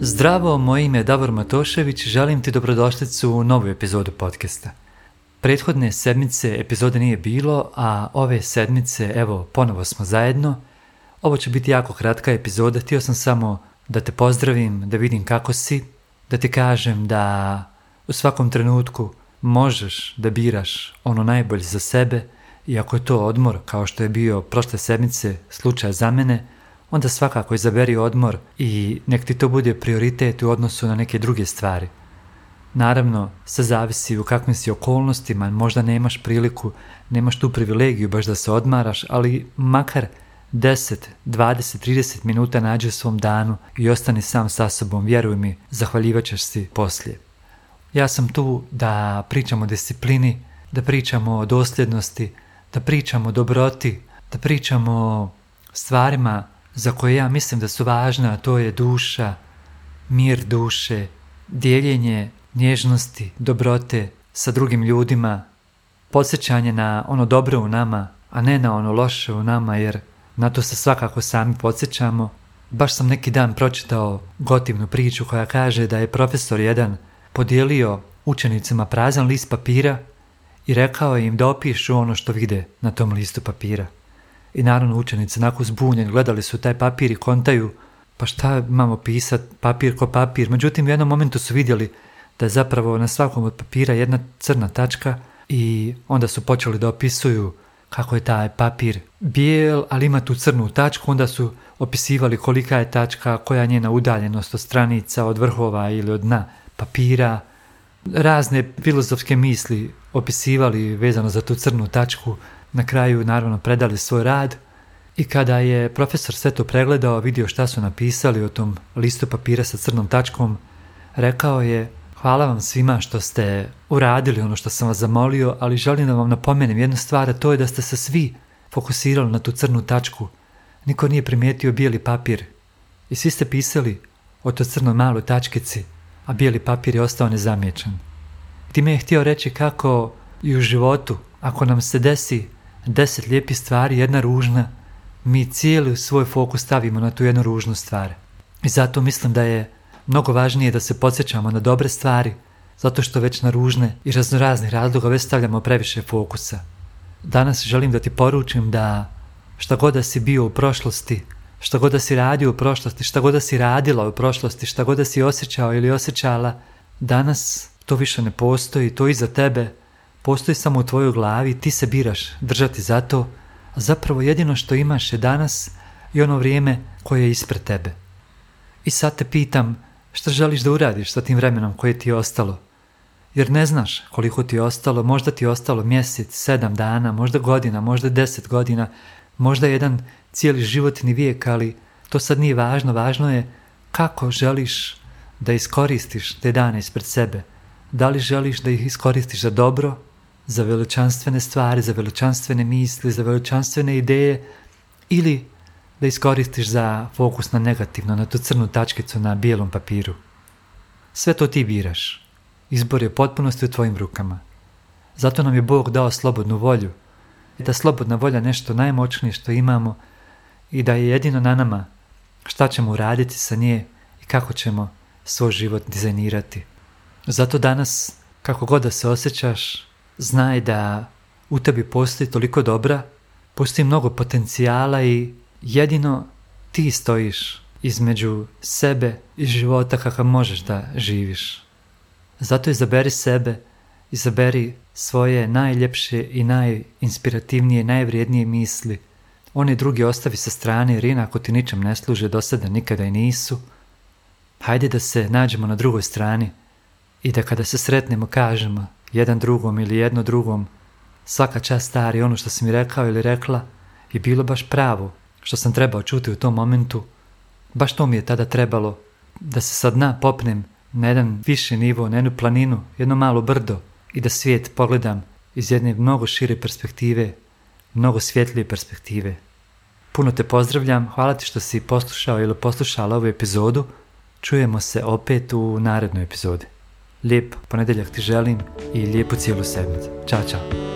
Zdravo, moje ime je Davor Matošević, želim ti dobrodošlicu u novu epizodu podcasta. Prethodne sedmice epizode nije bilo, a ove sedmice, evo, ponovo smo zajedno. Ovo će biti jako kratka epizoda, htio sam samo da te pozdravim, da vidim kako si, da ti kažem da u svakom trenutku možeš da biraš ono najbolje za sebe i ako je to odmor, kao što je bio prošle sedmice slučaj za mene – onda svakako izaberi odmor i nek ti to bude prioritet u odnosu na neke druge stvari. Naravno, se zavisi u kakvim si okolnostima, možda nemaš priliku, nemaš tu privilegiju baš da se odmaraš, ali makar 10, 20, 30 minuta nađe u svom danu i ostani sam sa sobom, vjeruj mi, zahvaljivaćeš si poslije. Ja sam tu da pričamo o disciplini, da pričamo o dosljednosti, da pričamo o dobroti, da pričamo o stvarima za koje ja mislim da su važna, a to je duša, mir duše, dijeljenje nježnosti, dobrote sa drugim ljudima, podsjećanje na ono dobro u nama, a ne na ono loše u nama, jer na to se svakako sami podsjećamo. Baš sam neki dan pročitao gotivnu priču koja kaže da je profesor jedan podijelio učenicima prazan list papira i rekao im da opišu ono što vide na tom listu papira. I naravno učenici nakon zbunjen gledali su taj papir i kontaju, pa šta imamo pisat, papir ko papir. Međutim, u jednom momentu su vidjeli da je zapravo na svakom od papira jedna crna tačka i onda su počeli da opisuju kako je taj papir bijel, ali ima tu crnu tačku, onda su opisivali kolika je tačka, koja je njena udaljenost od stranica, od vrhova ili od dna papira. Razne filozofske misli opisivali vezano za tu crnu tačku, na kraju, naravno, predali svoj rad i kada je profesor sve to pregledao, vidio šta su napisali o tom listu papira sa crnom tačkom, rekao je Hvala vam svima što ste uradili ono što sam vas zamolio, ali želim da vam napomenem jednu stvar, a to je da ste se svi fokusirali na tu crnu tačku. Niko nije primijetio bijeli papir. I svi ste pisali o to crnoj maloj tačkici, a bijeli papir je ostao nezamječan. Time je htio reći kako i u životu, ako nam se desi deset lijepih stvari, jedna ružna, mi cijeli svoj fokus stavimo na tu jednu ružnu stvar. I zato mislim da je mnogo važnije da se podsjećamo na dobre stvari, zato što već na ružne i raznoraznih razloga već stavljamo previše fokusa. Danas želim da ti poručim da šta god da si bio u prošlosti, šta god da si radio u prošlosti, šta god da si radila u prošlosti, šta god da si osjećao ili osjećala, danas to više ne postoji, to iza tebe, postoji samo u tvojoj glavi, ti se biraš držati za to, a zapravo jedino što imaš je danas i ono vrijeme koje je ispred tebe. I sad te pitam što želiš da uradiš sa tim vremenom koje ti je ostalo, jer ne znaš koliko ti je ostalo, možda ti je ostalo mjesec, sedam dana, možda godina, možda deset godina, možda jedan cijeli životni vijek, ali to sad nije važno, važno je kako želiš da iskoristiš te dane ispred sebe. Da li želiš da ih iskoristiš za dobro za veličanstvene stvari, za veličanstvene misli, za veličanstvene ideje ili da iskoristiš za fokus na negativno, na tu crnu tačkicu na bijelom papiru. Sve to ti biraš. Izbor je potpunosti u tvojim rukama. Zato nam je Bog dao slobodnu volju. I ta slobodna volja nešto najmoćnije što imamo i da je jedino na nama šta ćemo uraditi sa nje i kako ćemo svoj život dizajnirati. Zato danas, kako god da se osjećaš, znaj da u tebi postoji toliko dobra, postoji mnogo potencijala i jedino ti stojiš između sebe i života kakav možeš da živiš. Zato izaberi sebe, izaberi svoje najljepše i najinspirativnije najvrijednije misli. Oni drugi ostavi sa strane jer inako ti ničem ne služe, do sada nikada i nisu. Hajde da se nađemo na drugoj strani i da kada se sretnemo kažemo – jedan drugom ili jedno drugom. Svaka čast stari ono što si mi rekao ili rekla i bilo baš pravo što sam trebao čuti u tom momentu. Baš to mi je tada trebalo da se sa dna popnem na jedan viši nivo, na jednu planinu, jedno malo brdo i da svijet pogledam iz jedne mnogo šire perspektive, mnogo svjetlije perspektive. Puno te pozdravljam, hvala ti što si poslušao ili poslušala ovu epizodu. Čujemo se opet u narednoj epizodi. Lijep ponedeljak ti želim i lijepu cijelu sedmicu. Ćao, čao!